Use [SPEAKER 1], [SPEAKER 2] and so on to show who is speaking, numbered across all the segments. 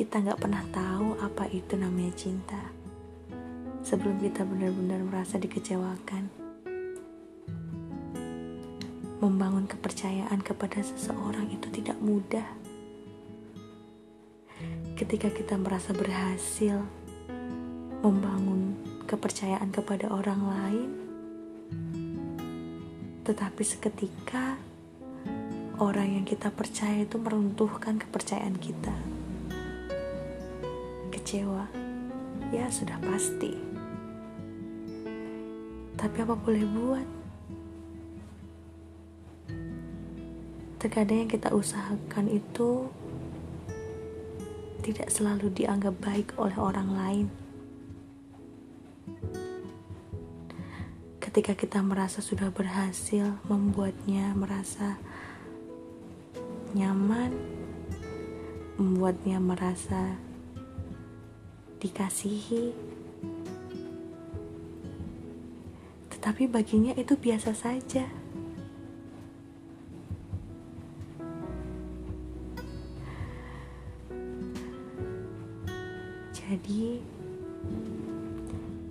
[SPEAKER 1] kita nggak pernah tahu apa itu namanya cinta. Sebelum kita benar-benar merasa dikecewakan, membangun kepercayaan kepada seseorang itu tidak mudah. Ketika kita merasa berhasil membangun kepercayaan kepada orang lain, tetapi seketika orang yang kita percaya itu meruntuhkan kepercayaan kita. Kecewa, ya sudah pasti. Tapi apa boleh buat? Terkadang yang kita usahakan itu tidak selalu dianggap baik oleh orang lain. Ketika kita merasa sudah berhasil membuatnya merasa nyaman, membuatnya merasa dikasihi. Tetapi baginya itu biasa saja. Jadi,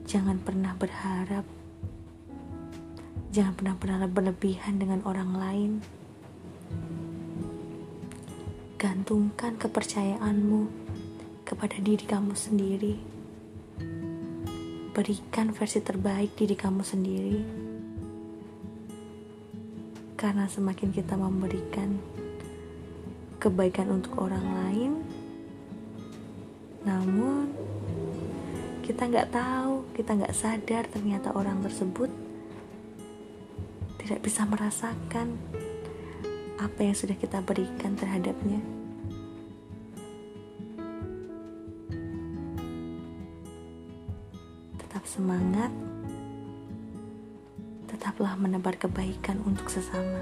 [SPEAKER 1] jangan pernah berharap, jangan pernah pernah berlebihan dengan orang lain. Gantungkan kepercayaanmu kepada diri kamu sendiri. Berikan versi terbaik diri kamu sendiri. Karena semakin kita memberikan kebaikan untuk orang lain, namun kita nggak tahu, kita nggak sadar ternyata orang tersebut tidak bisa merasakan apa yang sudah kita berikan terhadapnya. Semangat, tetaplah menebar kebaikan untuk sesama.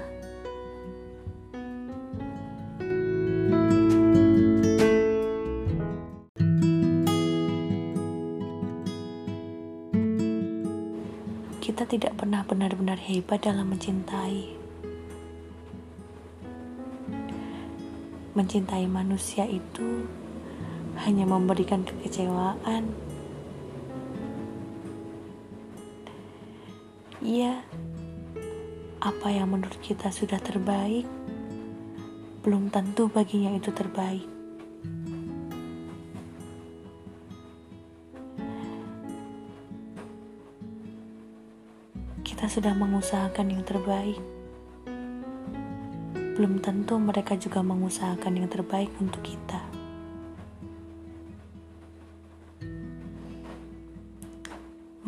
[SPEAKER 1] Kita tidak pernah benar-benar hebat dalam mencintai. mencintai manusia itu hanya memberikan kekecewaan. Iya, apa yang menurut kita sudah terbaik, belum tentu baginya itu terbaik. Kita sudah mengusahakan yang terbaik belum tentu mereka juga mengusahakan yang terbaik untuk kita.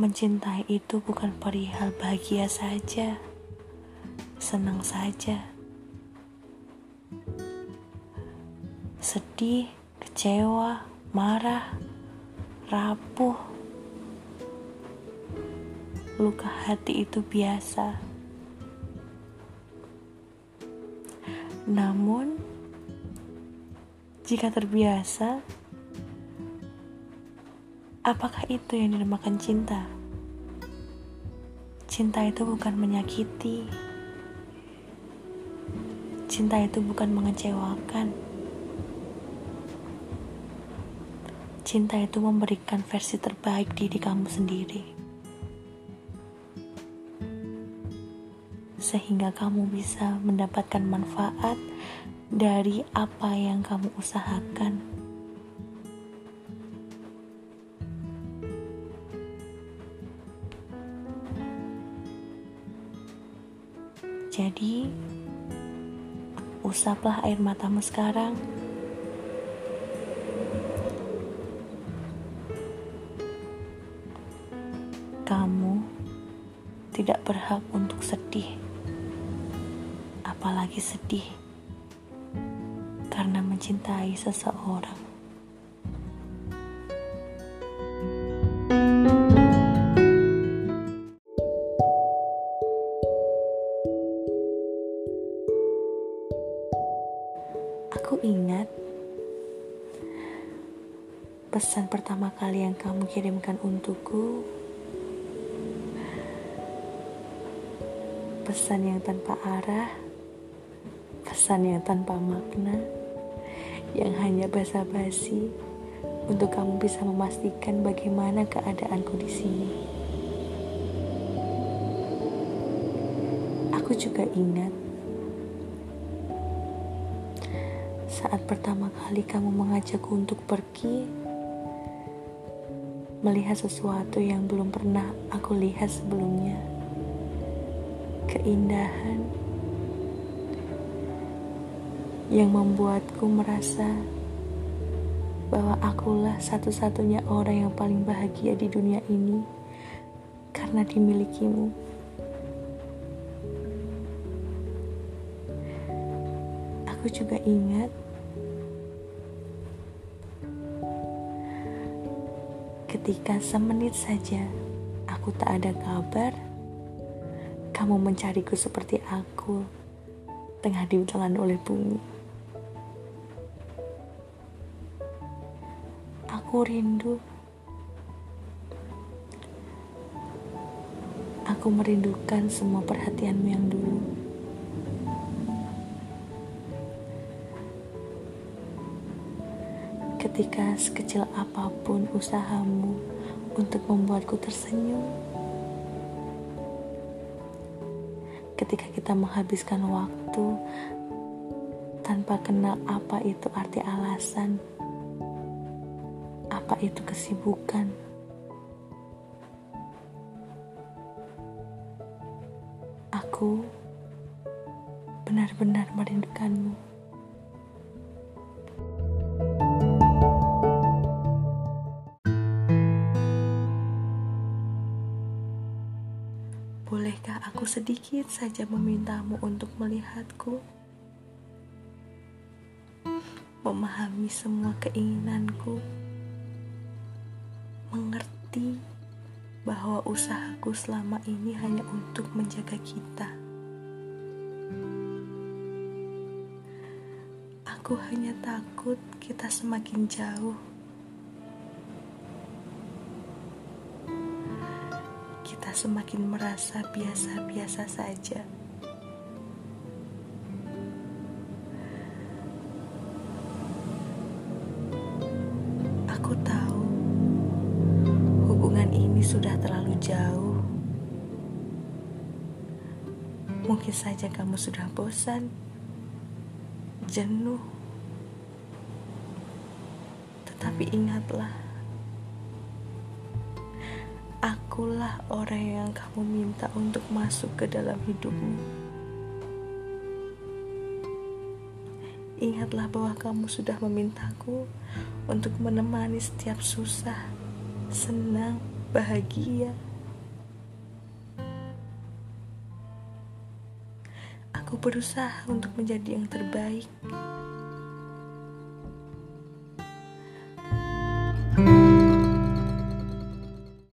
[SPEAKER 1] Mencintai itu bukan perihal bahagia saja, senang saja, sedih, kecewa, marah, rapuh, luka hati itu biasa. Namun, jika terbiasa, apakah itu yang dinamakan cinta? Cinta itu bukan menyakiti. Cinta itu bukan mengecewakan. Cinta itu memberikan versi terbaik diri kamu sendiri. sehingga kamu bisa mendapatkan manfaat dari apa yang kamu usahakan. Jadi, usaplah air matamu sekarang. Kamu tidak berhak untuk sedih apalagi sedih karena mencintai seseorang. Aku ingat pesan pertama kali yang kamu kirimkan untukku pesan yang tanpa arah pesan yang tanpa makna, yang hanya basa-basi untuk kamu bisa memastikan bagaimana keadaanku di sini. Aku juga ingat saat pertama kali kamu mengajakku untuk pergi, melihat sesuatu yang belum pernah aku lihat sebelumnya. Keindahan yang membuatku merasa bahwa akulah satu-satunya orang yang paling bahagia di dunia ini karena dimilikimu. Aku juga ingat Ketika semenit saja aku tak ada kabar, kamu mencariku seperti aku tengah ditelan oleh bumi. Aku rindu. Aku merindukan semua perhatianmu yang dulu. Ketika sekecil apa pun usahamu untuk membuatku tersenyum. Ketika kita menghabiskan waktu tanpa kenal apa itu arti alasan, apa itu kesibukan. Aku benar-benar merindukanmu. Aku sedikit saja memintamu untuk melihatku? Memahami semua keinginanku, mengerti bahwa usahaku selama ini hanya untuk menjaga kita. Aku hanya takut kita semakin jauh kita semakin merasa biasa-biasa saja. Aku tahu hubungan ini sudah terlalu jauh. Mungkin saja kamu sudah bosan, jenuh, tetapi ingatlah akulah orang yang kamu minta untuk masuk ke dalam hidupmu. Ingatlah bahwa kamu sudah memintaku untuk menemani setiap susah, senang, bahagia. Aku berusaha untuk menjadi yang terbaik.